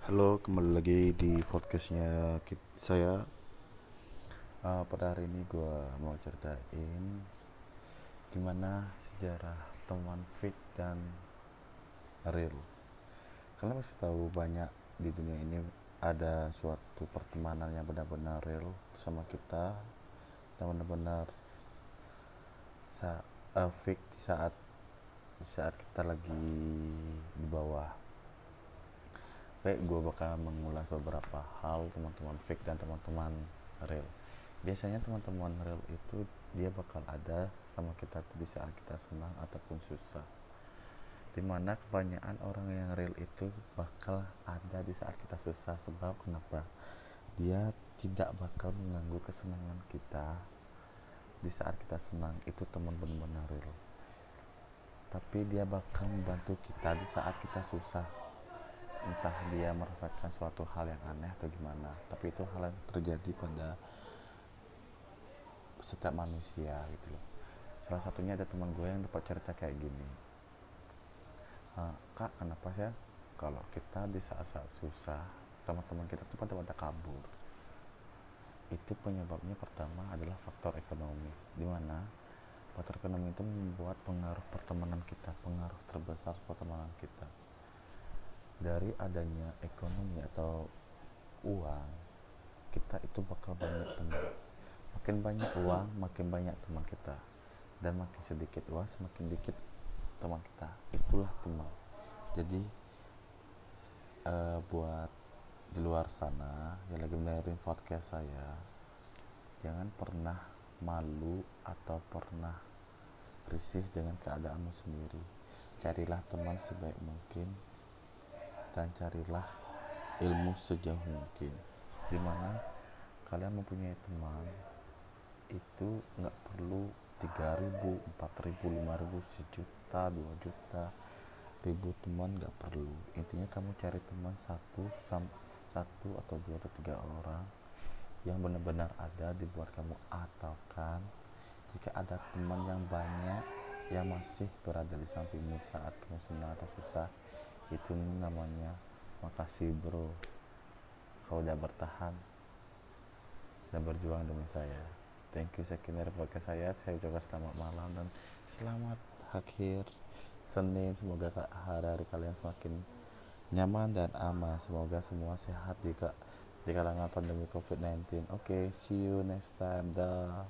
Halo, kembali lagi di podcastnya saya. Uh, pada hari ini gue mau ceritain gimana sejarah teman fake dan real. Kalian pasti tahu banyak di dunia ini ada suatu pertemanan yang benar-benar real sama kita dan benar-benar sa uh, fake di saat di saat kita lagi di bawah baik gue bakal mengulas beberapa hal teman-teman fake dan teman-teman real. Biasanya teman-teman real itu dia bakal ada sama kita di saat kita senang ataupun susah. Di mana kebanyakan orang yang real itu bakal ada di saat kita susah. Sebab kenapa? Dia tidak bakal mengganggu kesenangan kita di saat kita senang. Itu teman benar-benar real. Tapi dia bakal membantu kita di saat kita susah entah dia merasakan suatu hal yang aneh atau gimana tapi itu hal yang terjadi pada setiap manusia gitu loh. Salah satunya ada teman gue yang dapat cerita kayak gini. E, kak kenapa ya kalau kita di saat-saat susah teman-teman kita tuh pada pada kabur? Itu penyebabnya pertama adalah faktor ekonomi. Di mana faktor ekonomi itu membuat pengaruh pertemanan kita pengaruh terbesar pertemanan kita dari adanya ekonomi atau uang kita itu bakal banyak teman makin banyak uang makin banyak teman kita. Dan makin sedikit uang semakin dikit teman kita. Itulah teman. Jadi uh, buat di luar sana yang lagi mendengarin podcast saya jangan pernah malu atau pernah risih dengan keadaanmu sendiri. Carilah teman sebaik mungkin dan carilah ilmu sejauh mungkin. Di mana kalian mempunyai teman itu nggak perlu 3000 4000 5000 sejuta 2 juta ribu teman nggak perlu. Intinya kamu cari teman satu satu atau dua atau tiga orang yang benar-benar ada di buat kamu. Atau kan jika ada teman yang banyak yang masih berada di sampingmu saat kamu senang atau susah itu namanya makasih bro kau udah bertahan dan berjuang demi saya. Thank you sekian podcast saya. Saya ucapkan selamat malam dan selamat akhir Senin. Semoga hari-hari kalian semakin nyaman dan aman. Semoga semua sehat di, di kalangan pandemi COVID-19 oke okay, see you next time. Dah